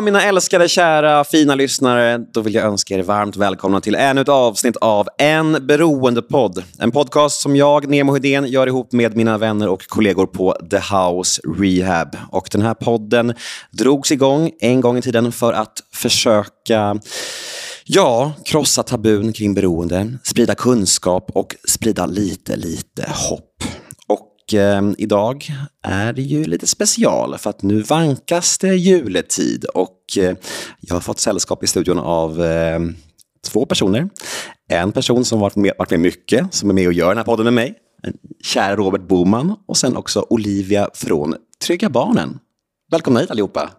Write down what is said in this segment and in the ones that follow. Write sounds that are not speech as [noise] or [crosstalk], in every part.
Ja, mina älskade, kära, fina lyssnare. Då vill jag önska er varmt välkomna till ännu ett avsnitt av En beroendepodd. En podcast som jag, Nemo Hedén, gör ihop med mina vänner och kollegor på The House Rehab. Och den här podden drogs igång en gång i tiden för att försöka Ja, krossa tabun kring beroende, sprida kunskap och sprida lite, lite hopp eh, idag är det ju lite special för att nu vankas det juletid och eh, jag har fått sällskap i studion av eh, två personer. En person som varit med, varit med mycket, som är med och gör den här podden med mig. Kära Robert Boman och sen också Olivia från Trygga Barnen. Välkomna hit allihopa.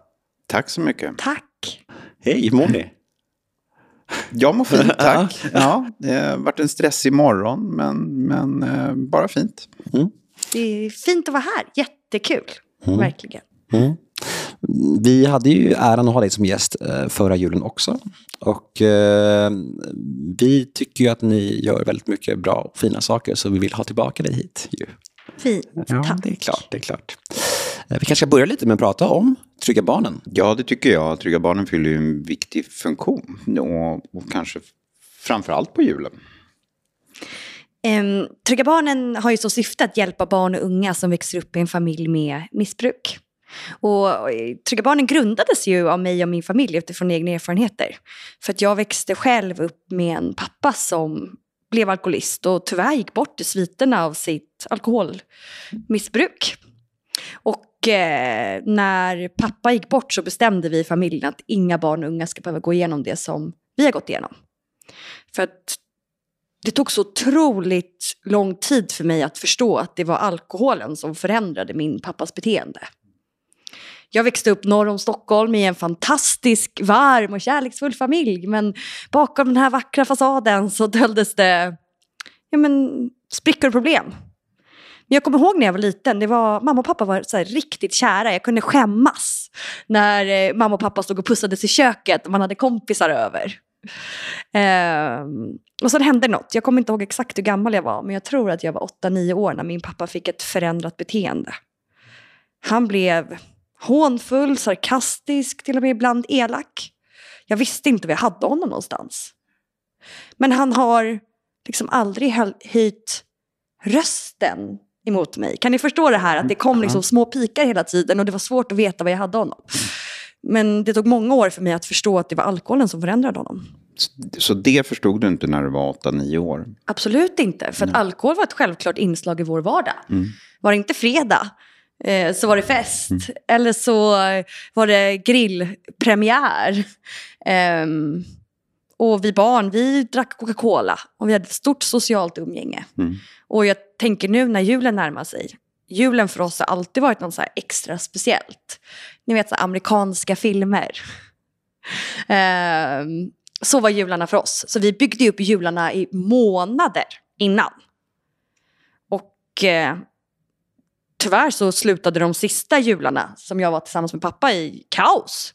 Tack så mycket. Tack. Hej, hur mår ni? Jag mår fint, tack. [laughs] ja, det har varit en stressig morgon, men, men eh, bara fint. Mm. Det är fint att vara här. Jättekul. Mm. Verkligen. Mm. Vi hade ju äran att ha dig som gäst eh, förra julen också. Och eh, vi tycker ju att ni gör väldigt mycket bra och fina saker så vi vill ha tillbaka dig hit. Ju. Fint, ja, tack. Det är klart, det är klart. Eh, vi kanske ska börja lite med att prata om Trygga Barnen. Ja, det tycker jag. Trygga Barnen fyller ju en viktig funktion. Och, och kanske framför allt på julen. Ehm, um, Trygga Barnen har ju som syfte att hjälpa barn och unga som växer upp i en familj med missbruk. Och eh, Trygga Barnen grundades ju av mig och min familj utifrån egna erfarenheter. För att jag växte själv upp med en pappa som blev alkoholist och tyvärr gick bort i sviterna av sitt alkoholmissbruk. Och eh, när pappa gick bort så bestämde vi i familjen att inga barn och unga ska behöva gå igenom det som vi har gått igenom. För att det tog så otroligt lång tid för mig att förstå att det var alkoholen som förändrade min pappas beteende. Jag växte upp norr om Stockholm i en fantastisk, varm och kärleksfull familj. Men bakom den här vackra fasaden så döljdes det ja, men, sprickor och problem. Men jag kommer ihåg när jag var liten, det var, mamma och pappa var så här, riktigt kära. Jag kunde skämmas när eh, mamma och pappa stod och pussades i köket och man hade kompisar över. [laughs] Eh, och sen hände något. Jag kommer inte ihåg exakt hur gammal jag var, men jag tror att jag var 8-9 år när min pappa fick ett förändrat beteende. Han blev hånfull, sarkastisk, till och med ibland elak. Jag visste inte var jag hade honom någonstans. Men han har liksom aldrig höjt rösten emot mig. Kan ni förstå det här? Att det kom liksom små pikar hela tiden och det var svårt att veta var jag hade honom. Men det tog många år för mig att förstå att det var alkoholen som förändrade honom. Så det förstod du inte när du var 8-9 år? Absolut inte, för att alkohol var ett självklart inslag i vår vardag. Mm. Var det inte fredag eh, så var det fest. Mm. Eller så var det grillpremiär. Um, och vi barn, vi drack Coca-Cola och vi hade ett stort socialt umgänge. Mm. Och jag tänker nu när julen närmar sig, julen för oss har alltid varit något så extra speciellt. Ni vet så amerikanska filmer. Um, [laughs] så var jularna för oss. Så vi byggde upp jularna i månader innan. Och eh, tyvärr så slutade de sista jularna som jag var tillsammans med pappa i kaos.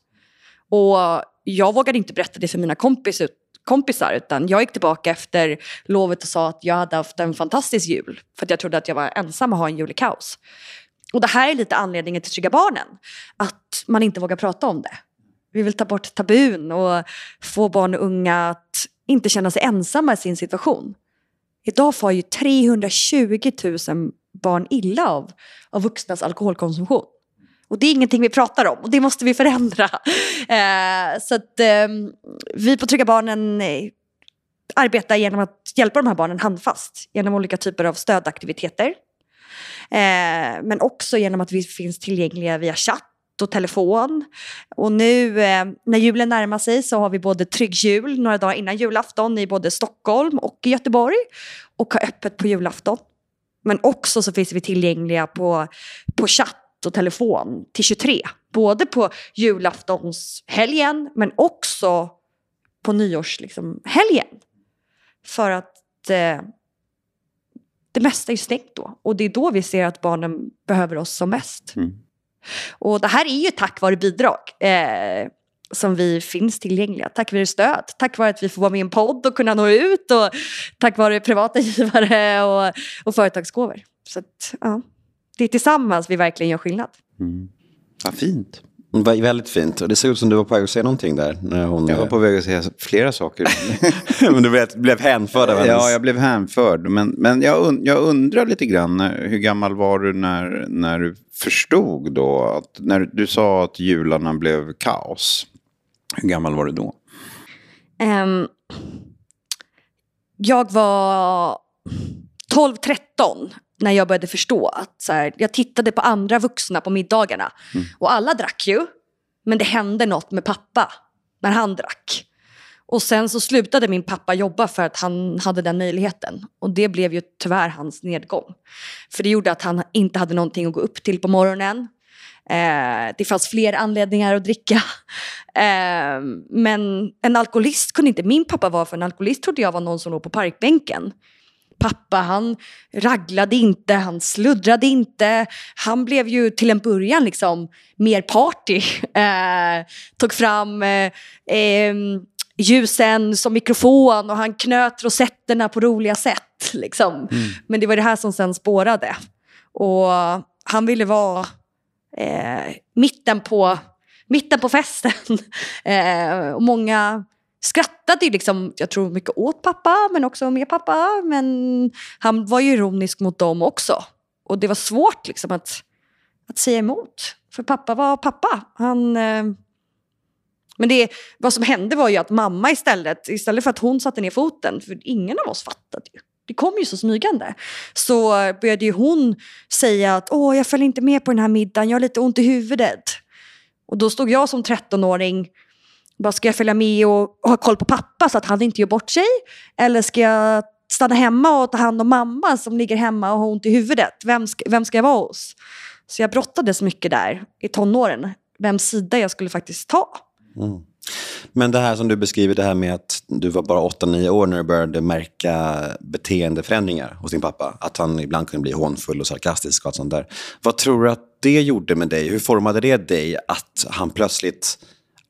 Och jag vågade inte berätta det för mina kompis, kompisar utan jag gick tillbaka efter lovet och sa att jag hade haft en fantastisk jul. För att jag trodde att jag var ensam att ha en jul i kaos. Och det här är lite anledningen till Trygga Barnen. Att man inte vågar prata om det. Vi vill ta bort tabun och få barn och unga att inte känna sig ensamma i sin situation. Idag får ju 320 000 barn illa av, av vuxnas alkoholkonsumtion. Och det är ingenting vi pratar om och det måste vi förändra. [laughs] Eh, så att eh, vi på Trygga Barnen eh, arbetar genom att hjälpa de här barnen handfast genom olika typer av stödaktiviteter. Eh, men också genom att vi finns tillgängliga via chatt och telefon. Och nu eh, när julen närmar sig så har vi både Trygg Jul några dagar innan julafton i både Stockholm och Göteborg och har öppet på julafton. Men också så finns vi tillgängliga på, på chatt och telefon till 23. Både på julaftonshelgen men också på nyårshelgen. Liksom, För att eh, det mesta är stängt då. Och det är då vi ser att barnen behöver oss som mest. Mm. Och det här är ju tack vare bidrag. Eh, som vi finns tillgängliga. Tack vare stöd, tack vare att vi får vara med i en podd och kunna nå ut och tack vare privata givare och, och företagsgåvor. Så att, ja, det är tillsammans vi verkligen gör skillnad. Mm. Vad fint. Det var väldigt fint. Och det såg ut som du var på väg att säga någonting där. När hon, Jag var på väg att säga flera saker. [laughs] men du blev, blev hänförd av hennes... Ja, jag blev hänförd. Men, men jag, und jag undrar lite grann, hur gammal var du när, när du förstod då? Att, när du sa att jularna blev kaos. Hur gammal var du då? Ehm, jag var 12-13 när jag började förstå att så här, jag tittade på andra vuxna på middagarna. Och alla drack ju, men det hände något med pappa när han drack. Och sen så slutade min pappa jobba för att han hade den möjligheten. Och det blev ju tyvärr hans nedgång. För det gjorde att han inte hade någonting att gå upp till på morgonen. Eh, det fanns fler anledningar att dricka. [laughs] Eh, men en alkoholist kunde inte min pappa vara, för en alkoholist trodde jag var någon som låg på parkbänken. Pappa han raglade inte, han sluddrade inte. Han blev ju till en början liksom mer party. [laughs] Eh, tog fram eh, eh, ljusen som mikrofon och han knöt rosetterna på roliga sätt. Liksom. Men det var det här som sen spårade. Och han ville vara eh, mitten, på, mitten på festen. [laughs] eh, och många skrattade ju liksom, jag tror mycket åt pappa men också med pappa. Men han var ju ironisk mot dem också. Och det var svårt liksom att, att säga emot. För pappa var pappa. Han... Eh, men det, vad som hände var ju att mamma istället, istället för att hon satte ner foten, för ingen av oss fattade ju. Det kom ju så smygande. Så började ju hon säga att Åh, jag följer inte med på den här middagen, jag har lite ont i huvudet. Och då stod jag som 13-åring, bara ska jag följa med och, och ha koll på pappa så att han inte gör bort sig? Eller ska jag stanna hemma och ta hand om mamma som ligger hemma och har ont i huvudet? Vem ska, vem ska jag vara hos? Så jag brottades mycket där i tonåren, vems sida jag skulle faktiskt ta. Mm. Men det här som du beskriver, det här med att du var bara 8-9 år när du började märka beteendeförändringar hos din pappa. Att han ibland kunde bli hånfull och sarkastisk och allt sånt där. Vad tror du att det gjorde med dig? Hur formade det dig att han plötsligt,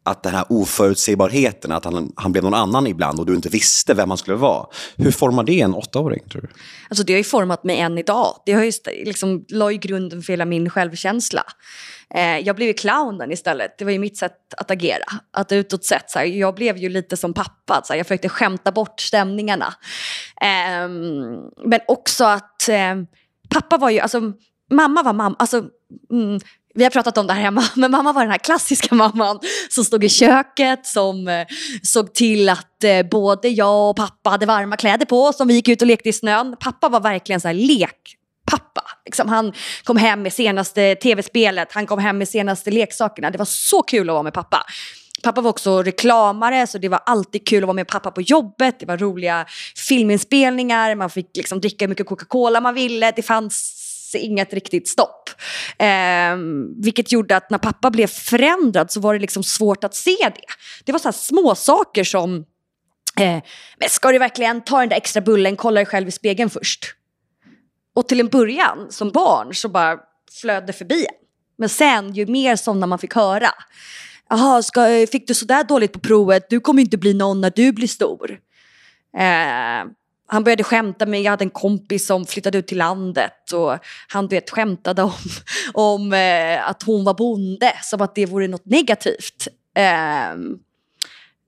att den här oförutsägbarheten, att han, han blev någon annan ibland och du inte visste vem han skulle vara. Hur formar det en åttaåring tror du? Alltså det har ju format mig än idag. Det har ju liksom, la ju grunden för hela min självkänsla. Eh, jag blev ju clownen istället. Det var ju mitt sätt att agera. Att utåt sett, så här, jag blev ju lite som pappa. Så här, jag försökte skämta bort stämningarna. Eh, men också att eh, pappa var ju, alltså mamma var mamma. Alltså, mm, vi har pratat om det här hemma, [laughs] men mamma var den här klassiska mamman som stod i köket, som eh, såg till att eh, både jag och pappa hade varma kläder på, som vi gick ut och lekte i snön. Pappa var verkligen så här lekpappa. Liksom, han kom hem med senaste tv-spelet, han kom hem med senaste leksakerna. Det var så kul att vara med pappa. Pappa var också reklamare, så det var alltid kul att vara med pappa på jobbet. Det var roliga filminspelningar, man fick liksom dricka hur mycket Coca-Cola man ville. Det fanns inget riktigt stopp. Eh, vilket gjorde att när pappa blev förändrad så var det liksom svårt att se det. Det var så här små saker som, eh, men ska du verkligen ta den där extra bullen, kolla dig själv i spegeln först. Och till en början, som barn, så bara flöd det förbi en. Men sen, ju mer sådana man fick höra. Jaha, fick du sådär dåligt på provet? Du kommer inte bli någon när du blir stor. Eh, han började skämta med, jag hade en kompis som flyttade ut till landet och han vet, skämtade om, [laughs] om eh, att hon var bonde, som att det vore något negativt. Eh,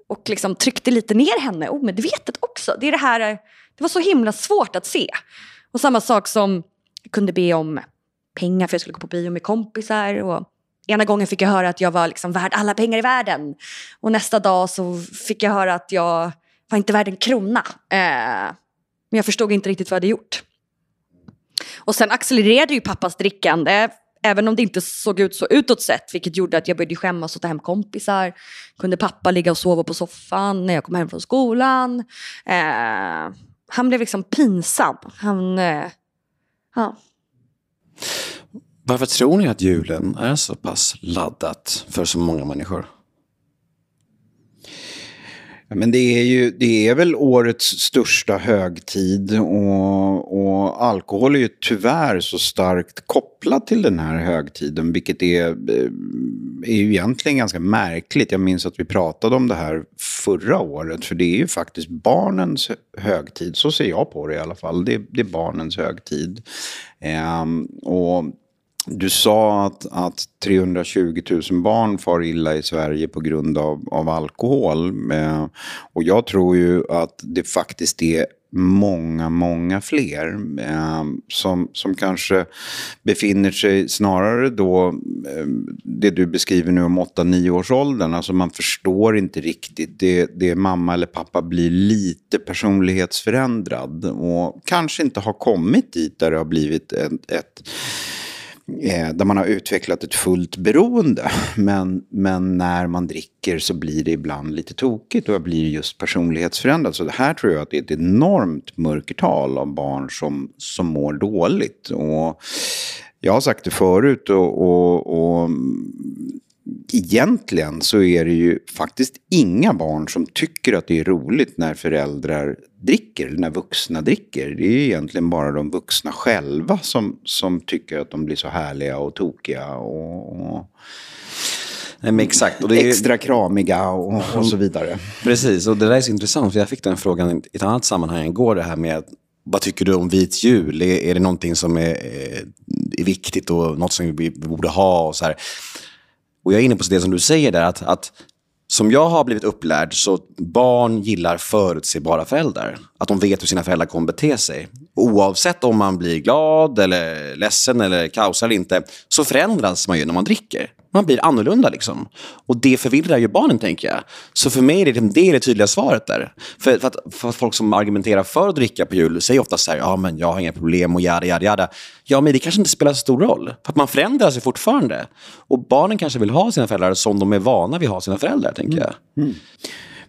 och liksom tryckte lite ner henne, oh, omedvetet också. Det, är det, här, det var så himla svårt att se. Och samma sak som jag kunde be om pengar för jag skulle gå på bio med kompisar. Och ena gången fick jag höra att jag var liksom värd alla pengar i världen. Och nästa dag så fick jag höra att jag var inte värd en krona. Eh, men jag förstod inte riktigt vad jag hade gjort. Och sen accelererade ju pappas drickande. Även om det inte såg ut så utåt sett, vilket gjorde att jag började skämmas och ta hem kompisar. Kunde pappa ligga och sova på soffan när jag kom hem från skolan. Eh, han blev liksom pinsam. Han, eh, ja. Varför tror ni att julen är så pass laddat för så många människor? Men det är ju det är väl årets största högtid och, och alkohol är ju tyvärr så starkt kopplat till den här högtiden, vilket är, eh, är ju egentligen ganska märkligt. Jag minns att vi pratade om det här förra året, för det är ju faktiskt barnens högtid. Så ser jag på det i alla fall. Det, det är barnens högtid. Ehm, och du sa att, att 320 000 barn far illa i Sverige på grund av, av alkohol. Eh, och jag tror ju att det faktiskt är många, många fler eh, som, som kanske befinner sig snarare då, eh, det du beskriver nu om 8-9 års åldern, alltså man förstår inte riktigt, det, det mamma eller pappa blir lite personlighetsförändrad och kanske inte har kommit dit där det har blivit ett, ett eh, där man har utvecklat ett fullt beroende. Men, men när man dricker så blir det ibland lite tokigt och blir just personlighetsförändrat. Så det här tror jag att det är ett enormt mörkertal av barn som, som mår dåligt. Och jag har sagt det förut och, och, och egentligen så är det ju faktiskt inga barn som tycker att det är roligt när föräldrar dricker, eller när vuxna dricker. Det är egentligen bara de vuxna själva som, som tycker att de blir så härliga och tokiga och, och Nej, men exakt. Och det är... Extra kramiga och, och, så vidare. Precis, och det där är så intressant, för jag fick den frågan i ett annat sammanhang igår, det här med vad tycker du om vit jul? Är, är det någonting som är, är viktigt och något som vi borde ha? Och så här. Och jag är inne på det som du säger där, att, att som jag har blivit upplärd så barn gillar förutsebara föräldrar. Att de vet hur sina föräldrar kommer bete sig. Oavsett om man blir glad, eller ledsen eller kaosar eller inte, så förändras man ju när man dricker. Man blir annorlunda liksom. Och det förvirrar ju barnen, tänker jag. Så för mig är det liksom, det, är det tydliga svaret där. För, för, att, för att folk som argumenterar för att dricka på jul säger ofta så här, ja men jag har inga problem och jada, jada, jada. Ja, men det kanske inte spelar så stor roll. För att man förändras ju fortfarande. Och barnen kanske vill ha sina föräldrar som de är vana vid att ha sina föräldrar, tänker jag. Mm. Mm.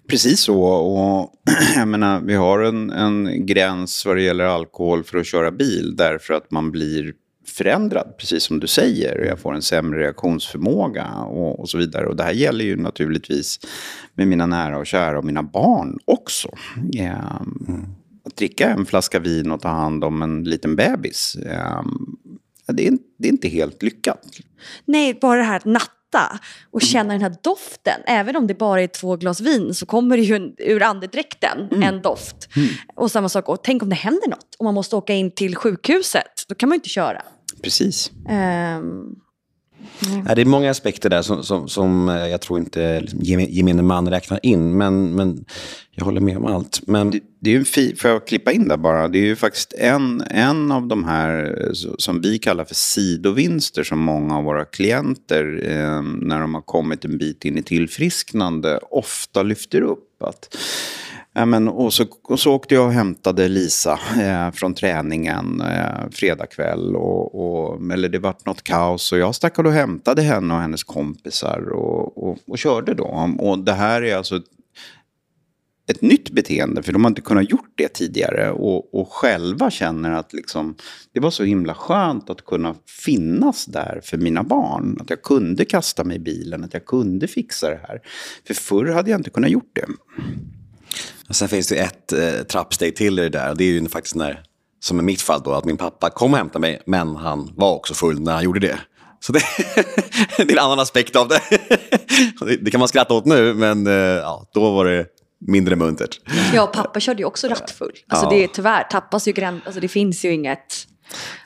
Precis så. Och [clears throat] jag menar, vi har en, en gräns vad det gäller alkohol för att köra bil därför att man blir förändrad, precis som du säger. Jag får en sämre reaktionsförmåga och, och, så vidare. Och det här gäller ju naturligtvis med mina nära och kära och mina barn också. Um, att dricka en flaska vin och ta hand om en liten bebis, um, det, är, det är inte helt lyckat. Nej, bara det här att natta och känna den här doften. Även om det bara är två glas vin så kommer det ju en, ur andedräkten mm. en doft. Mm. Och samma sak, och tänk om det händer något och man måste åka in till sjukhuset. Då kan man ju inte köra. Precis. Um, mm. det är många aspekter där som, som, som eh, jag tror inte liksom, gemene man räknar in. Men, men jag håller med om allt. Men... Det, det är en fi, får jag klippa in där bara? Det är ju faktiskt en, en av de här som vi kallar för sidovinster som många av våra klienter eh, när de har kommit en bit in i tillfrisknande ofta lyfter upp. att Ja, men, och, så, och så åkte jag och hämtade Lisa eh, från träningen eh, fredag kväll. Och, och, eller det vart något kaos och jag stack och hämtade henne och hennes kompisar och, och, och körde då. Och det här är alltså ett, ett nytt beteende, för de har inte kunnat gjort det tidigare. Och, och själva känner att liksom, det var så himla skönt att kunna finnas där för mina barn. Att jag kunde kasta mig i bilen, att jag kunde fixa det här. För förr hade jag inte kunnat gjort det. Sen finns det ett eh, trappsteg till i det där. Det är ju faktiskt när, som i mitt fall då, att min pappa kom och hämtade mig, men han var också full när han gjorde det. Så det, [laughs] det är en annan aspekt av [laughs] det. det kan man skratta åt nu, men eh, ja, då var det mindre muntert. Ja, pappa körde ju också rattfull. Alltså ja. det tyvärr tappas ju gräns, alltså det finns ju inget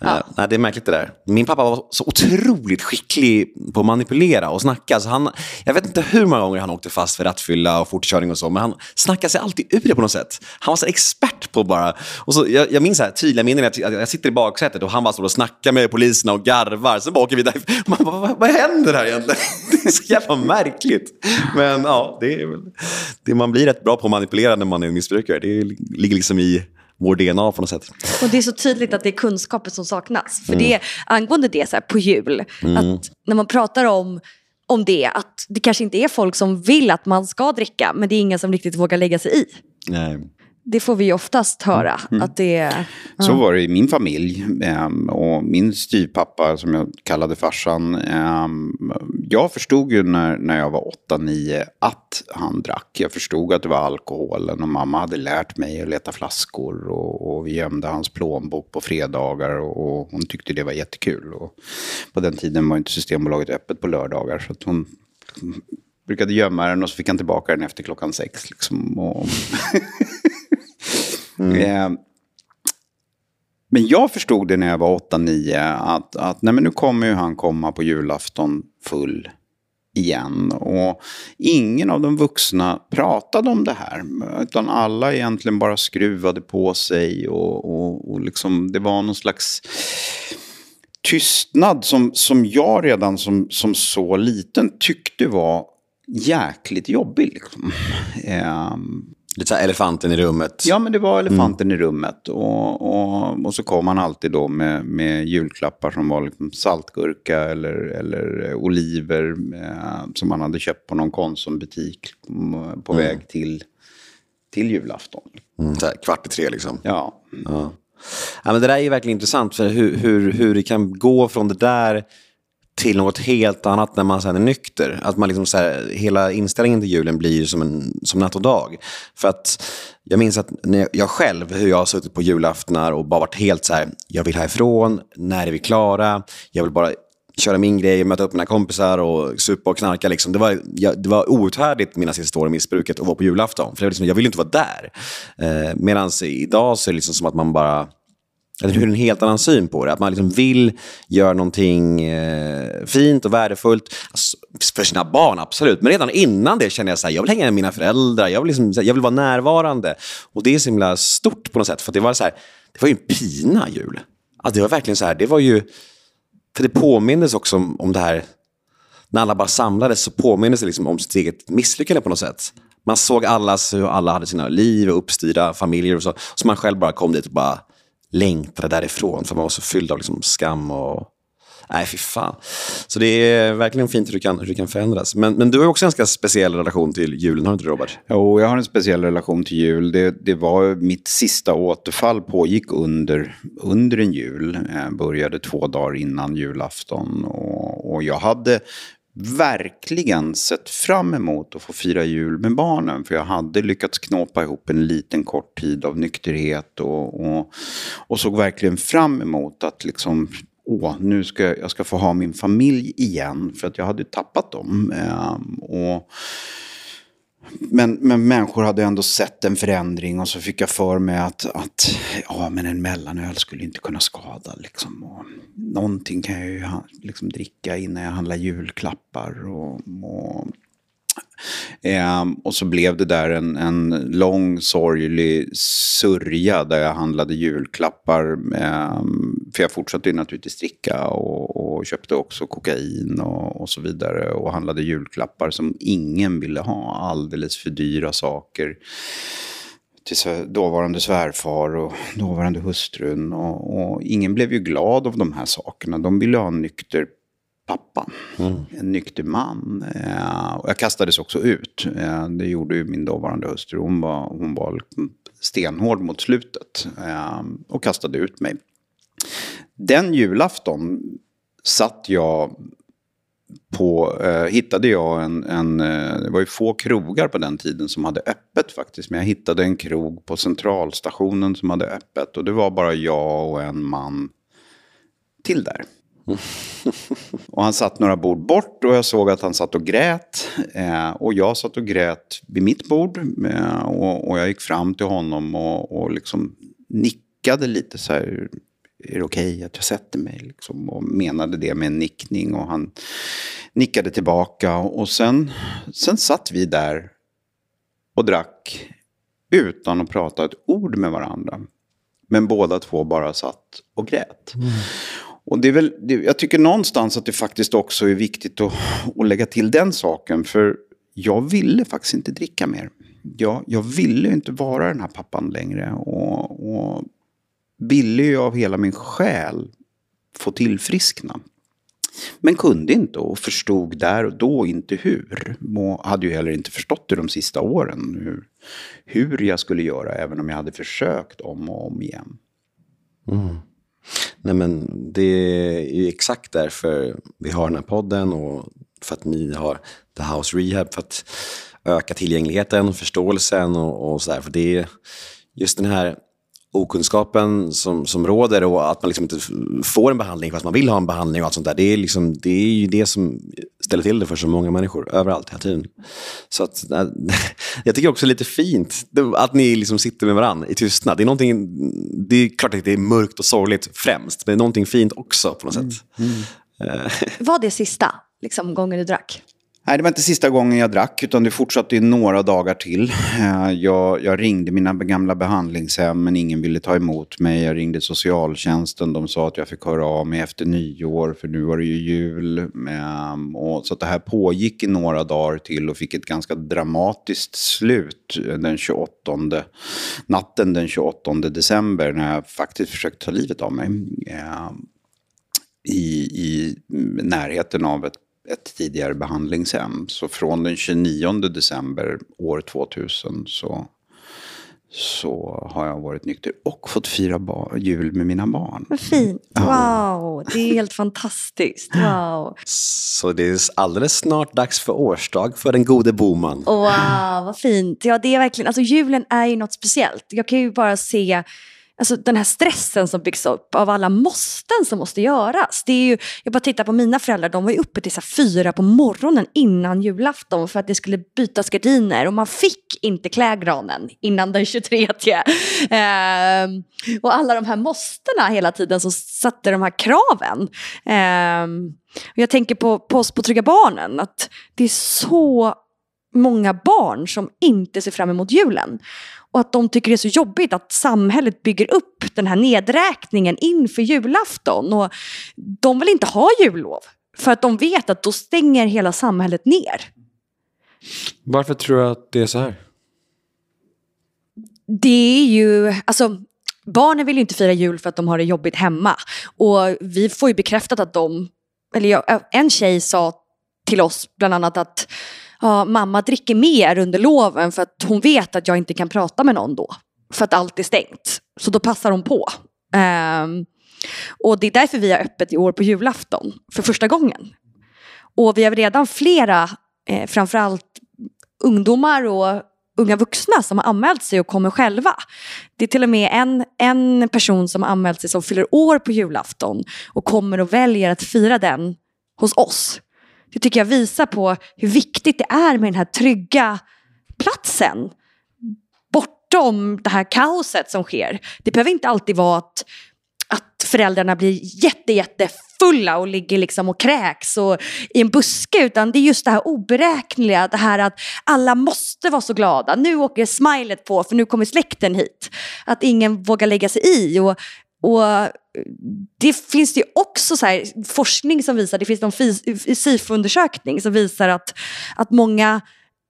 Ja. Uh, nej, det är märkligt det där. Min pappa var så otroligt skicklig på att manipulera och snacka. Så han, jag vet inte hur många gånger han åkte fast för rattfylla och fortkörning och så, men han snackade sig alltid ur det på något sätt. Han var så expert på bara... Och så, jag, jag minns här, tydliga minnen jag, jag, sitter i baksätet och han bara står och snackar med poliserna och garvar. Sen bara åker vi där. Man, vad, vad, vad händer här egentligen? [laughs] Det är så jävla märkligt. Men ja, det är, det, man blir rätt bra på att manipulera när man är missbrukare. Det ligger liksom i vår DNA på något sätt. Och det är så tydligt att det är kunskapen som saknas. För mm. det, angående det så här, på jul, mm. att när man pratar om om det, att det kanske inte är folk som vill att man ska dricka, men det är ingen som riktigt vågar lägga sig i. Nej. Det får vi oftast höra. Mm. Att det, ja. Så var det i min familj. Ehm, och min styvpappa, som jag kallade farsan. Ehm, jag förstod ju när, när jag var 8-9 att han drack. Jag förstod att det var alkoholen. Och mamma hade lärt mig att leta flaskor. Och, och vi gömde hans plånbok på fredagar. Och, och, hon tyckte det var jättekul. Och på den tiden var inte Systembolaget öppet på lördagar. Så hon brukade gömma den och så fick han tillbaka den efter klockan sex. Liksom. Och Mm. Eh, Men jag förstod det när jag var 8-9 att, att nej, men nu kommer ju han komma på julafton full igen. Och ingen av de vuxna pratade om det här. Utan alla egentligen bara skruvade på sig. Och, och, och liksom, det var någon slags tystnad som, som jag redan som, som så liten tyckte var jäkligt jobbig. Liksom. Eh, Lite så elefanten i rummet. Ja, men det var elefanten mm. i rummet. Och, och, och så kom han alltid då med, med julklappar som var liksom saltgurka eller, eller oliver eh, som man hade köpt på någon Konsumbutik på mm. väg till, till julafton. Mm, så här, kvart i tre liksom. Ja. ja. Ja, men det där är verkligen intressant, för hur, hur, hur det kan gå från det där till något helt annat när man sen är nykter. Att man liksom så här, hela inställningen till julen blir som, en, som natt och dag. För att jag minns att när jag själv, hur jag har suttit på julaftnar och bara varit helt så här, jag vill härifrån, när är vi klara, jag vill bara köra min grej, möta upp mina kompisar och supa och knarka. Liksom. Det, var, jag, det var outhärdligt mina sista år i missbruket att vara på julafton. För jag, liksom, jag ville inte vara där. Eh, Medan idag så är det liksom som att man bara eller hur en helt annan syn på det. Att man liksom vill göra någonting eh, fint och värdefullt. Alltså, för sina barn, absolut. Men redan innan det kände jag att jag vill hänga med mina föräldrar. Jag vill, liksom, jag vill vara närvarande. Och det är så himla stort på något sätt. För det var så här, det var ju en pina jul. Alltså, det var verkligen så här, det var ju... För det påmindes också om, om det här, när alla bara samlades så påmindes det liksom om sitt eget misslyckande på något sätt. Man såg allas, hur alla hade sina liv och uppstyrda familjer och så. Så man själv bara kom dit och bara längtade därifrån för man var så fylld av liksom skam och... Nej, fy fan. Så det är verkligen fint hur du kan, hur du kan förändras. Men, men du har också en ganska speciell relation till julen, har du inte Robert? Jo, jag har en speciell relation till jul. Det, det var mitt sista återfall pågick under, under en jul. Jag började två dagar innan julafton. Och, och jag hade verkligen sett fram emot att få fira jul med barnen. För jag hade lyckats knåpa ihop en liten kort tid av nykterhet. Och, och, och såg verkligen fram emot att liksom, åh, nu ska jag ska få ha min familj igen. För att jag hade tappat dem. Ehm, och men, men människor hade ändå sett en förändring och så fick jag för mig att, att ja, men en mellanöl skulle inte kunna skada. Liksom. Och någonting kan jag ju liksom, dricka innan jag handlar julklappar. Och, och Eh, och så blev det där en, en lång sorglig sörja där jag handlade julklappar. Eh, för jag fortsatte ju naturligtvis dricka och, och köpte också kokain och, och, så vidare. Och handlade julklappar som ingen ville ha. Alldeles för dyra saker till dåvarande svärfar och dåvarande hustrun. Och, och, ingen blev ju glad av de här sakerna. De ville ha en nykter pappa. Mm. En nykter man. Eh, och jag kastades också ut. Eh, det gjorde ju min dåvarande hustru. Hon var, hon var stenhård mot slutet. Eh, och kastade ut mig. Den julafton satt jag på, hittade jag en, en, det var ju få krogar på den tiden som hade öppet faktiskt. Men jag hittade en krog på centralstationen som hade öppet. Och det var bara jag och en man till där [laughs] och han satt några bord bort och jag såg att han satt och grät. Eh, och jag satt och grät vid mitt bord. Eh, och, och, jag gick fram till honom och, och liksom nickade lite så här. Är det okej okay att jag sätter mig? Liksom, och menade det med en nickning. Och han nickade tillbaka. Och sen, sen satt vi där och drack utan att prata ett ord med varandra. Men båda två bara satt och grät. Mm. Och det är väl, det, jag tycker någonstans att det faktiskt också är viktigt att, att lägga till den saken. För jag ville faktiskt inte dricka mer. Jag, jag ville inte vara den här pappan längre. Och, och ville ju av hela min själ få tillfriskna. Men kunde inte och förstod där och då inte hur. Och hade ju heller inte förstått det de sista åren. Hur, hur jag skulle göra även om jag hade försökt om och om igen. Mm. Nej, men det är ju exakt därför vi har den här podden och för att ni har The House Rehab, för att öka tillgängligheten, förståelsen och, och sådär. För det är just den här okunskapen som, som råder och att man liksom inte får en behandling fast man vill ha en behandling och allt sånt där. Det är, liksom, det är ju det som ställer till det för så många människor överallt hela tiden. Så att, äh, [laughs] jag tycker också lite fint att ni liksom sitter med varandra i tystnad. Det är, någonting, det är klart att det är mörkt och sorgligt främst, men det är någonting fint också på något sätt. Mm. Mm. [laughs] Var det sista liksom, gången du drack? Nej, det var inte sista gången jag drack, utan det fortsatte i några dagar till. Eh, jag, jag, ringde mina gamla behandlingshem, men ingen ville ta emot mig. Jag ringde socialtjänsten, de sa att jag fick höra av mig efter nyår, för nu var det ju jul. Ehm, och så det här pågick i några dagar till och fick ett ganska dramatiskt slut eh, den 28, natten den 28 december, när jag faktiskt försökte ta livet av mig. Ehm, I, i närheten av ett ett tidigare behandlingshem. Så från den 29 december år 2000 så, så har jag varit nykter och fått fira jul med mina barn. Vad fint. Wow, det är helt fantastiskt. Wow. Så det är alldeles snart dags för årsdag för den gode Boman. Wow, vad fint. Ja, det är verkligen, alltså julen är ju något speciellt. Jag kan ju bara se Alltså den här stressen som byggs upp av alla måsten som måste göras. Det är ju, jag bara tittar på mina föräldrar, de var ju uppe till så fyra på morgonen innan julafton för att det skulle bytas gardiner och man fick inte klä granen innan den 23. Ehm, och alla de här måstena hela tiden som satte de här kraven. Ehm, jag tänker på, på oss på Trygga Barnen, att det är så många barn som inte ser fram emot julen. Och att de tycker det är så jobbigt att samhället bygger upp den här nedräkningen inför julafton. Och de vill inte ha jullov. För att de vet att då stänger hela samhället ner. Varför tror du att det är så här? Det är ju, alltså barnen vill ju inte fira jul för att de har det jobbigt hemma. Och vi får ju bekräftat att de, eller jag, en tjej sa till oss bland annat att ja, mamma dricker mer under loven för att hon vet att jag inte kan prata med någon då. För att allt är stängt. Så då passar hon på. Um, och det är därför vi har öppet i år på julafton, för första gången. Och vi har redan flera, eh, framförallt ungdomar och unga vuxna som har anmält sig och kommer själva. Det är till och med en, en person som har anmält sig som fyller år på julafton och kommer och väljer att fira den hos oss. Det tycker jag visar på hur viktigt det är med den här trygga platsen. Bortom det här kaoset som sker. Det behöver inte alltid vara att, att föräldrarna blir jätte, jättefulla och ligger liksom och kräks och, i en buske. Utan det är just det här oberäkneliga, det här att alla måste vara så glada. Nu åker smilet på för nu kommer släkten hit. Att ingen vågar lägga sig i. Och, och eh, det finns det ju också så här, forskning som visar, det finns någon eh, SIFO-undersökning som visar att, att många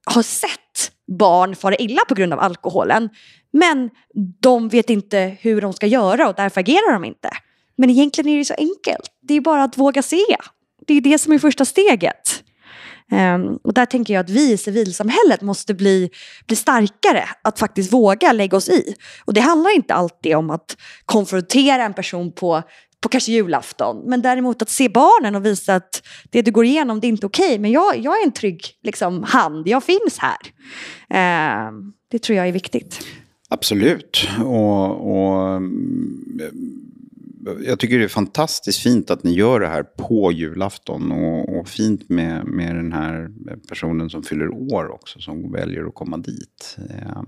har sett barn fara illa på grund av alkoholen. Men de vet inte hur de ska göra och därför agerar de inte. Men egentligen är det så enkelt. Det är bara att våga se. Det är det som är första steget. Um, och där tänker jag att vi i civilsamhället måste bli, bli starkare, att faktiskt våga lägga oss i. Och det handlar inte alltid om att konfrontera en person på, på kanske julafton, men däremot att se barnen och visa att det du går igenom det är inte okej, okay, men jag, jag är en trygg liksom, hand, jag finns här. Um, det tror jag är viktigt. Absolut. Och, och mm, jag tycker det är fantastiskt fint att ni gör det här på julafton. Och, och, fint med, med den här personen som fyller år också, som väljer att komma dit. Eh,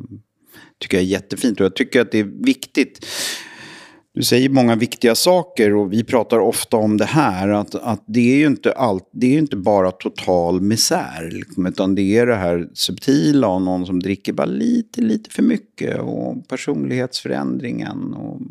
tycker jag är jättefint och jag tycker att det är viktigt. Du säger många viktiga saker och vi pratar ofta om det här. Att, att det är ju inte, allt, det är inte bara total misär. Liksom, utan det är det här subtila och någon som dricker bara lite, lite för mycket. Och personlighetsförändringen. Och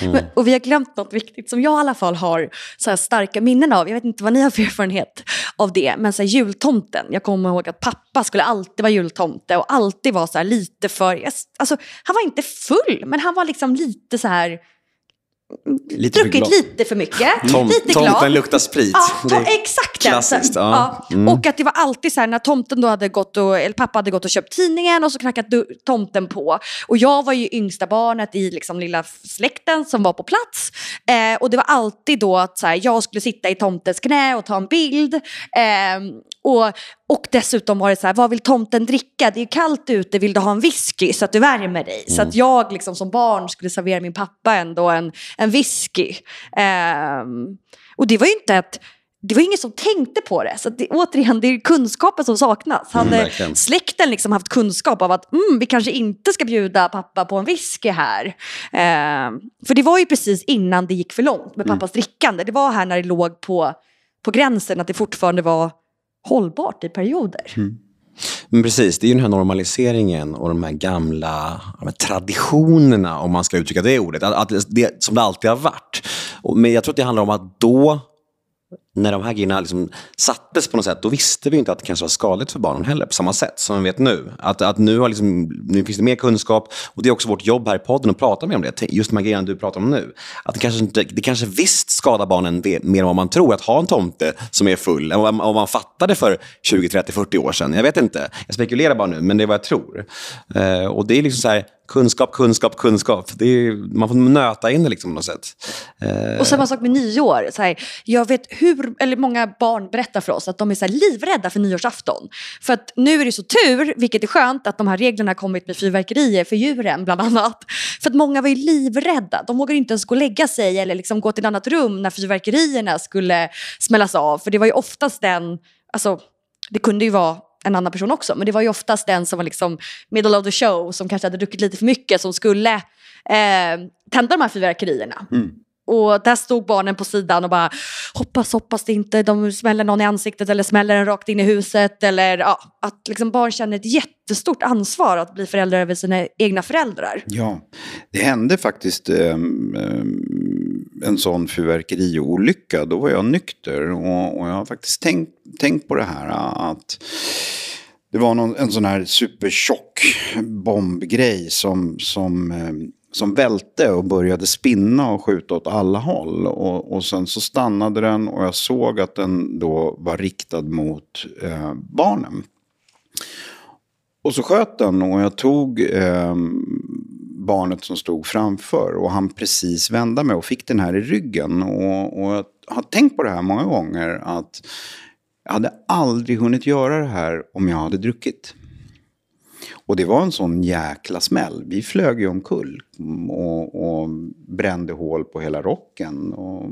Mm. Men, och vi har glömt något viktigt som jag i alla fall har så starka minnen av. Jag vet inte vad ni har för erfarenhet av det. Men så här, jultomten. Jag kommer ihåg att pappa skulle alltid vara jultomte och alltid vara så lite för... Alltså, han var inte full, men han var liksom lite så här Lite druckit lite för mycket. Tom, lite glad. Tomten luktar sprit. Ja, to, exakt. Klassiskt. Ja. ja. Mm. Och att det var alltid så här när tomten då hade gått och, eller pappa hade gått och köpt tidningen och så knackade tomten på. Och jag var ju yngsta barnet i liksom lilla släkten som var på plats. Eh, och det var alltid då att så här, jag skulle sitta i tomtens knä och ta en bild. Eh, och, och dessutom var det så här, vad vill tomten dricka? Det är kallt ute, vill du ha en whisky så att du värmer dig? Mm. Så att jag liksom som barn skulle servera min pappa ändå en, en whisky. Um, och det var ju inte att det var ingen som tänkte på det. Så det, återigen, det är kunskapen som saknas. Hade Mm, verkligen. släkten liksom haft kunskap av att mm, vi kanske inte ska bjuda pappa på en whisky här. Eh, för det var ju precis innan det gick för långt med pappas drickande. Det var här när det låg på, på gränsen att det fortfarande var hållbart i perioder. Mm. Men precis, det är ju den här normaliseringen och de här gamla de här traditionerna, om man ska uttrycka det ordet, att, att det, som det alltid har varit. Men jag tror att det handlar om att då, när de här grejerna liksom sattes på något sätt, då visste vi inte att det kanske var skadligt för barnen heller, på samma sätt som vi vet nu. Att, att nu, har liksom, nu finns det mer kunskap, och det är också vårt jobb här i podden att prata mer om det. Just de här grejerna du pratar om nu. Att det kanske, inte, det kanske visst skadar barnen mer än vad man tror, att ha en tomte som är full, än vad vad man fattade för 20, 30, 40 år sedan. Jag vet inte, jag spekulerar bara nu, men det är vad jag tror. Uh, och det är liksom så här, kunskap, kunskap, kunskap. Det är, man får nöta in det liksom på något sätt. Uh... Och samma sak med nyår. Så här, jag vet hur, eller många barn berättar för oss att de är så här livrädda för nyårsafton. För att nu är det så tur, vilket är skönt, att de här reglerna har kommit med fyrverkerier för djuren bland annat. För att många var ju livrädda. De vågade inte ens gå och lägga sig eller liksom gå till ett annat rum när fyrverkerierna skulle smällas av. För det var ju oftast den, alltså det kunde ju vara en annan person också, men det var ju oftast den som var liksom middle of the show, som kanske hade druckit lite för mycket, som skulle eh, tända de här fyrverkerierna. Mm. Och där stod barnen på sidan och bara hoppas, hoppas det inte de smäller någon i ansiktet eller smäller den rakt in i huset. Eller ja, att liksom barn känner ett jättestort ansvar att bli föräldrar över sina egna föräldrar. Ja, det hände faktiskt eh, en sån fyrverkeriolycka. Då var jag nykter och, och jag har faktiskt tänkt, tänkt på det här att det var någon, en sån här supertjock bombgrej som, som, eh, som välte och började spinna och skjuta åt alla håll. Och, och sen så stannade den och jag såg att den då var riktad mot eh, barnen. Och så sköt den och jag tog eh, barnet som stod framför och han precis vända mig och fick den här i ryggen. Och, och jag har tänkt på det här många gånger att jag hade aldrig hunnit göra det här om jag hade druckit. Och det var en sån jäkla smäll. Vi flög ju omkull och, och brände hål på hela rocken. Och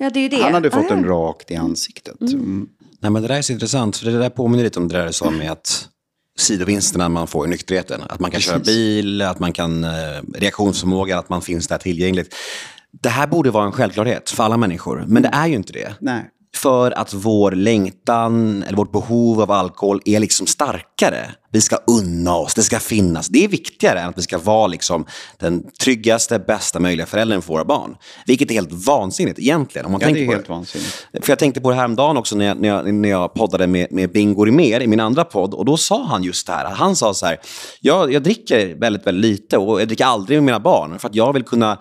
Ja, det är ju det. han hade fått Ah, en ja. rakt i ansiktet. Mm. Nej, men det där är så intressant, för det där påminner lite om det där du sa med att sidovinsterna man får i nykterheten. Att man kan köra Precis. bil, att man kan eh, reaktionsförmåga, att man finns där tillgängligt. Det här borde vara en självklarhet för alla människor, men det är ju inte det. Nej. För att vår längtan eller vårt behov av alkohol är liksom starkare. Vi ska unna oss, det ska finnas. Det är viktigare än att vi ska vara liksom den tryggaste, bästa möjliga föräldern för våra barn. Vilket är helt vansinnigt egentligen. Om man Ja, tänker det är på helt vansinnigt. för jag tänkte på det här om dagen också när jag, när jag, när jag poddade med, med Bingo Rimér i min andra podd. Och då sa han just det här. Han sa så här, jag, jag dricker väldigt, väldigt lite och jag dricker aldrig med mina barn. För att jag vill kunna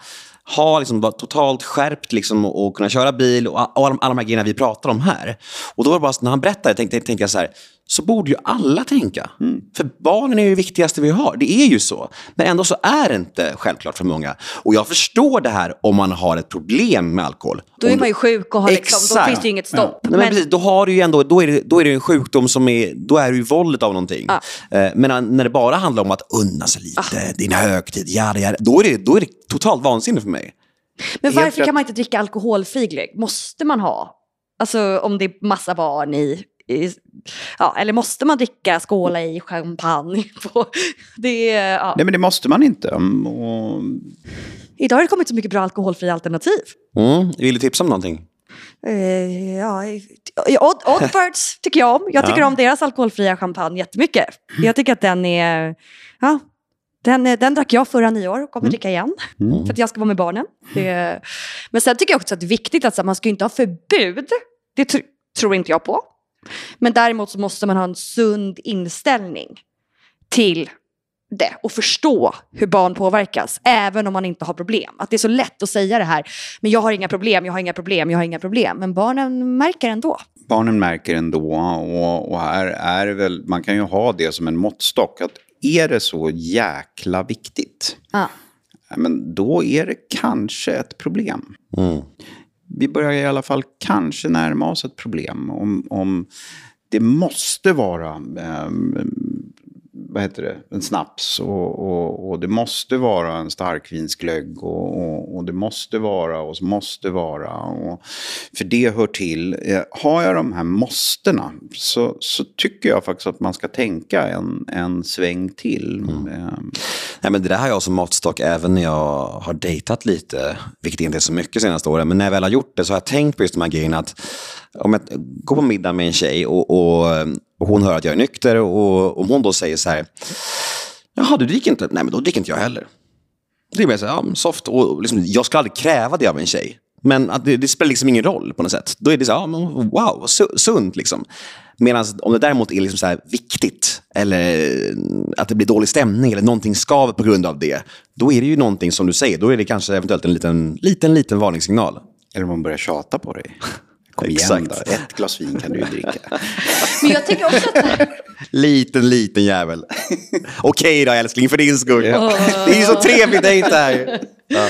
ha, liksom, vara totalt skärpt liksom, och, och kunna köra bil och, och alla, alla de här grejerna vi pratar om här. Och då var det bara så, när han berättade tänkte, tänkte jag så här, så borde ju alla tänka. För barnen är ju det viktigaste vi har. Det är ju så. Men ändå så är det inte självklart för många. Och jag förstår det här om man har ett problem med alkohol. Då är Om man ju sjuk och har liksom, då finns det ju inget stopp. Nej, men precis, då, har du ju ändå, då, är det, då är det en sjukdom som är, då är ju våldet av någonting. Ja. Eh, Men när det bara handlar om att unna sig lite, din högtid, jada, jada, då, är det, då är det totalt vansinne för mig. Men varför kan man inte dricka alkoholfri glögg? Måste man ha? Alltså om det är massa barn i, i ja, eller måste man dricka skåla i champagne? [laughs] På, det ja. Nej, men det måste man inte. Mm, Och Idag har det kommit så mycket bra alkoholfria alternativ. Mm. Vill du tipsa om någonting? Eh, ja, Odd, Oddbirds [laughs] tycker jag om. Jag tycker Ja. om deras alkoholfria champagne jättemycket. Jag tycker att den är... Ja, den, den drack jag förra nyår och kommer dricka igen. För att jag ska vara med barnen. Det, men sen tycker jag också att det är viktigt att man ska inte ha förbud. Det tr- tror inte jag på. Men däremot så måste man ha en sund inställning till det och förstå hur barn påverkas, även om man inte har problem. Att det är så lätt att säga det här, men jag har inga problem, jag har inga problem, jag har inga problem. Men barnen märker ändå. barnen märker ändå, och, och här är väl, man kan ju ha det som en måttstock, att är det så jäkla viktigt, Ja. ja, men då är det kanske ett problem. Mm. Vi börjar i alla fall kanske närma oss ett problem. Om, om det måste vara, ehm, vad heter det, en snaps och, och, och det måste vara en starkvinsglögg och, och, och, det måste vara och måste vara. Och, för det hör till. Eh, har jag de här måstena så, så tycker jag faktiskt att man ska tänka en, en sväng till. Mm. Eh, Nej, men det där har jag som måttstock även när jag har dejtat lite, vilket inte är så mycket senaste åren. Men när jag väl har gjort det så har jag tänkt på just de här grejerna. Att om jag går på middag med en tjej och, och, och hon hör att jag är nykter och om hon då säger så här, jaha du dricker inte? Nej men då dricker inte jag heller. Det är mer så här, ja, soft. Och liksom, jag skulle aldrig kräva det av en tjej. Men att det, det, spelar liksom ingen roll på något sätt. Då är det så här, ja, men wow, sunt liksom. Medan om det däremot är liksom så viktigt, eller eh, att det blir dålig stämning, eller någonting skaver på grund av det, då är det ju någonting som du säger, då är det kanske eventuellt en liten, liten, liten varningssignal. Eller om man börjar tjata på dig. [laughs] Kom igen Exakt. då, ett glas vin kan du ju dricka. [laughs] Men jag tycker också att... liten, liten jävel. [laughs] Okej då älskling, för din skull. Ja. Det är ju så trevligt dejt här. Ja.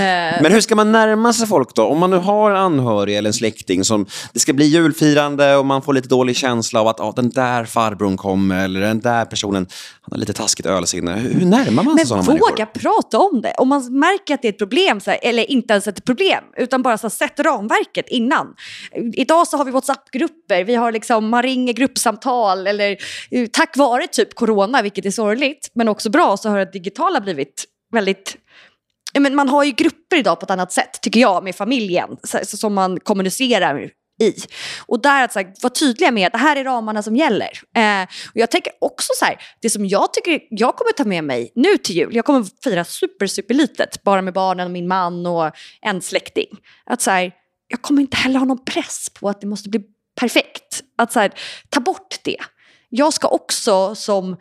Eh. Men hur ska man närma sig folk då? Om man nu har en anhörig eller en släkting som det ska bli julfirande och man får lite dålig känsla av att ah, den där farbrorn kommer eller den där personen han har lite taskigt ölsinne. Hur, hur närmar man sig sådana människor? Men våga prata om det. Om man märker att det är ett problem, här, eller inte ens ett problem, utan bara så här, sätt ramverket innan. Idag så har vi WhatsApp-grupper, vi har liksom, man ringer gruppsamtal eller eh, tack vare typ corona, vilket är sorgligt, men också bra, så har det digitala blivit väldigt men man har ju grupper idag på ett annat sätt, tycker jag, med familjen, så, som man kommunicerar i. Och där att så här, vara tydliga med att det här är ramarna som gäller. Eh, och jag tänker också så här, det som jag tycker jag kommer ta med mig nu till jul, jag kommer fira super, super litet, bara med barnen, och min man och en släkting. Att så här, jag kommer inte heller ha någon press på att det måste bli perfekt. Att så här, ta bort det. Jag ska också som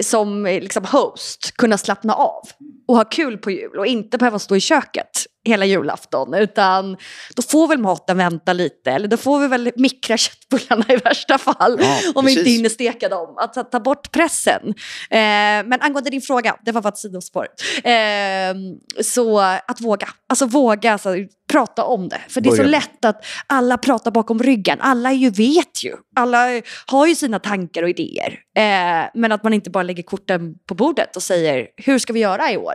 som eh, liksom host kunna slappna av och ha kul på jul och inte behöva stå i köket hela julafton. Utan då får väl maten vänta lite. Eller då får vi väl mikra [laughs] köttbullarna i värsta fall. Ja, om vi inte hinner steka dem. Att, att ta bort pressen. Eh, men angående din fråga, det var bara ett sidospår. Eh, så att våga. Alltså våga alltså, prata om det. För det är så lätt att alla pratar bakom ryggen. Alla ju vet ju. Alla har ju sina tankar och idéer. Eh, men att man inte bara lägger korten på bordet och säger hur ska vi göra i år?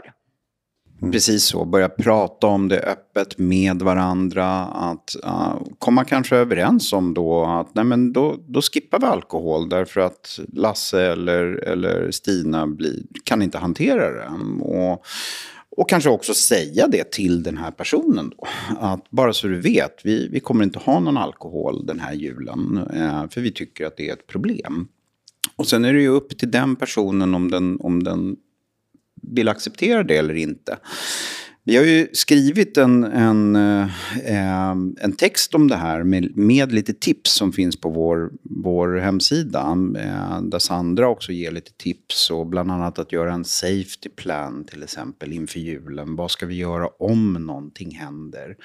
Mm. Precis så, börja prata om det öppet med varandra. Att uh, komma kanske överens om då att nej men då, då skippar vi alkohol därför att Lasse eller, eller Stina blir, kan inte hantera det. Och, och kanske också säga det till den här personen då. Att bara så du vet, vi, vi kommer inte ha någon alkohol den här julen. Uh, för vi tycker att det är ett problem. Och sen är det ju upp till den personen om den, om den vill acceptera det eller inte. Vi har ju skrivit en, en, eh, en text om det här med, med lite tips som finns på vår, vår hemsida. Eh, där Sandra också ger lite tips och bland annat att göra en safety plan till exempel inför julen. Vad ska vi göra om någonting händer?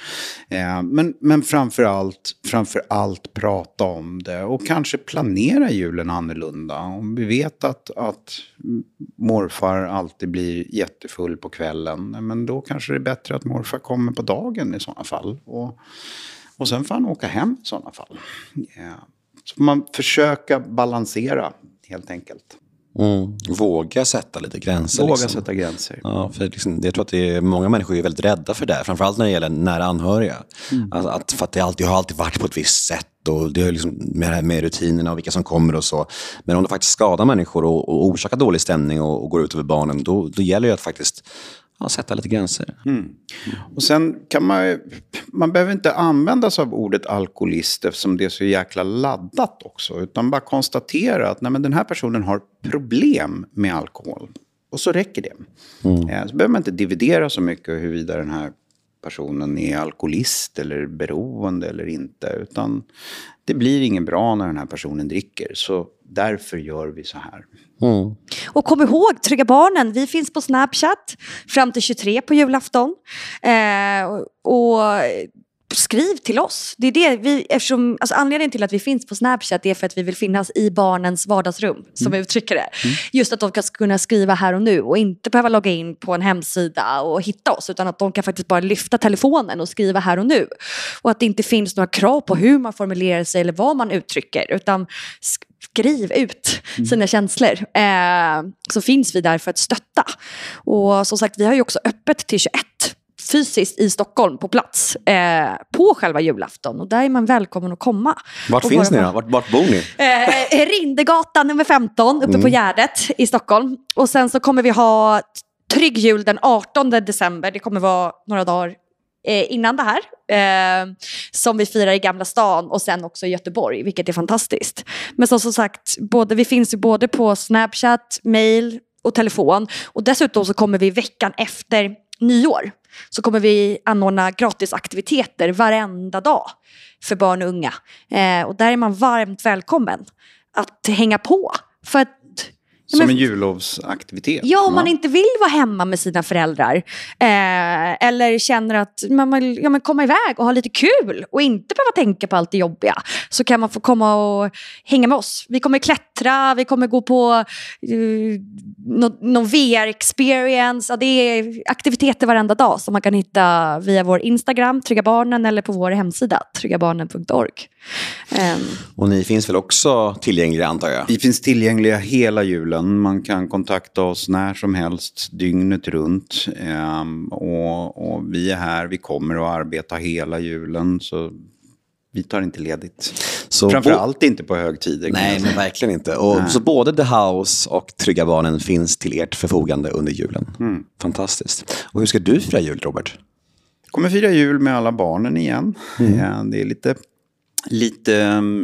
Eh, men men framför, allt, framför allt prata om det och kanske planera julen annorlunda. Om vi vet att, att morfar alltid blir jättefull på kvällen, men då kanske kanske det är bättre att morfar kommer på dagen i sådana fall. Och, och sen får han åka hem i sådana fall. Ja. Så får man försöka balansera helt enkelt. Mm. Våga sätta lite gränser. Våga liksom. sätta gränser. Ja, för liksom, jag tror att det är, många människor är väldigt rädda för det, framförallt när det gäller nära anhöriga. Mm. Alltså att, för att det alltid, har alltid varit på ett visst sätt och det har liksom med, med rutinerna och vilka som kommer och så. Men om det faktiskt skadar människor och, och orsakar dålig stämning och, och går ut över barnen, då, då gäller det att faktiskt ja, sätta lite gränser. Mm. Och sen kan man man behöver inte använda sig av ordet alkoholist eftersom det är så jäkla laddat också. Utan bara konstatera att nej, men den här personen har problem med alkohol. Och så räcker det. Mm. Eh, så behöver man inte dividera så mycket huruvida den här personen är alkoholist eller beroende eller inte. Utan det blir inget bra när den här personen dricker. Så därför gör vi så här. Mm. Och kom ihåg, Trygga Barnen, vi finns på Snapchat fram till 23 på julafton. Eh, och skriv till oss. Det är det vi, eftersom, alltså anledningen till att vi finns på Snapchat är för att vi vill finnas i barnens vardagsrum, som Mm. vi uttrycker det. Just att de ska kunna skriva här och nu och inte behöva logga in på en hemsida och hitta oss, utan att de kan faktiskt bara lyfta telefonen och skriva här och nu. Och att det inte finns några krav på hur man formulerar sig eller vad man uttrycker, utan sk- skriv ut sina känslor. Eh, så finns vi där för att stötta. Och som sagt, vi har ju också öppet till 21 fysiskt i Stockholm på plats eh, på själva julafton. Och där är man välkommen att komma. Vart Och finns ni då? Vart, vart bor ni? Eh, Rindegatan nummer 15 uppe Mm. på Gärdet i Stockholm. Och sen så kommer vi ha Trygg jul den 18 december. Det kommer vara några dagar eh, innan det här. Eh, som vi firar i Gamla stan och sen också i Göteborg, vilket är fantastiskt. Men som, som sagt, både, vi finns ju både på Snapchat, mail och telefon. Och dessutom så kommer vi veckan efter nyår så kommer vi anordna gratisaktiviteter varenda dag för barn och unga. Eh, och där är man varmt välkommen att hänga på. För att som men- en jullovsaktivitet. Ja, om man inte vill vara hemma med sina föräldrar eh, eller känner att man vill ja, men komma iväg och ha lite kul och inte behöva tänka på allt det jobbiga så kan man få komma och hänga med oss. Vi kommer klättra, vi kommer gå på uh, någon, VR-experience. Ja, det är aktiviteter varenda dag som man kan hitta via vår Instagram, Trygga Barnen, eller på vår hemsida, tryggabarnen.org. Ehm, Och ni finns väl också tillgängliga antar jag? Vi finns tillgängliga hela julen. Man kan kontakta oss när som helst, dygnet runt. Ehm, och, och vi är här, vi kommer att arbeta hela julen. Så vi tar inte ledigt. Så Framförallt inte på högtider. Nej, men verkligen inte. Och, så både The House och Trygga Barnen finns till ert förfogande under julen. Mm. Fantastiskt. Och hur ska du fira jul, Robert? kommer fira jul med alla barnen igen. Ja, det är lite, lite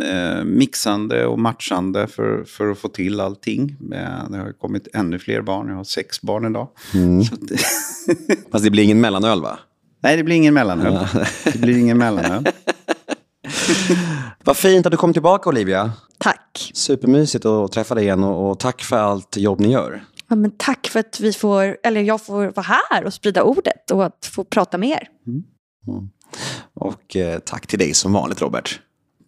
eh, mixande och matchande för, för att få till allting. Eh, det har kommit ännu fler barn. Jag har sex barn idag. Så att, [laughs] Fast det blir ingen mellanöl, va? nej, det blir ingen mellanöl. Det blir ingen mellanöl. [laughs] Vad fint att du kom tillbaka, Olivia. tack. Supermysigt att träffa dig igen och, och tack för allt jobb ni gör. Ja, men tack för att vi får, eller jag får vara här och sprida ordet och att få prata med er. Och eh, tack till dig som vanligt, Robert.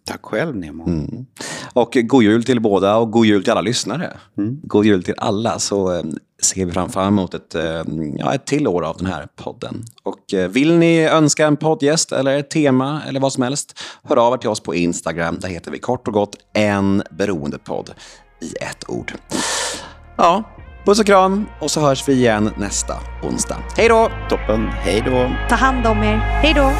Tack själv, Nemo. Mm. Och god jul till båda och god jul till alla lyssnare. God jul till alla så eh, ser vi fram fram emot ett, eh, ja, ett till år av den här podden. Och eh, vill ni önska en poddgäst eller ett tema eller vad som helst, hör av er till oss på Instagram. Där heter vi kort och gott en beroendepodd i ett ord. Ja, puss och kram och så hörs vi igen nästa onsdag. Hej då! Toppen. Hej då. Ta hand om er. Hej då!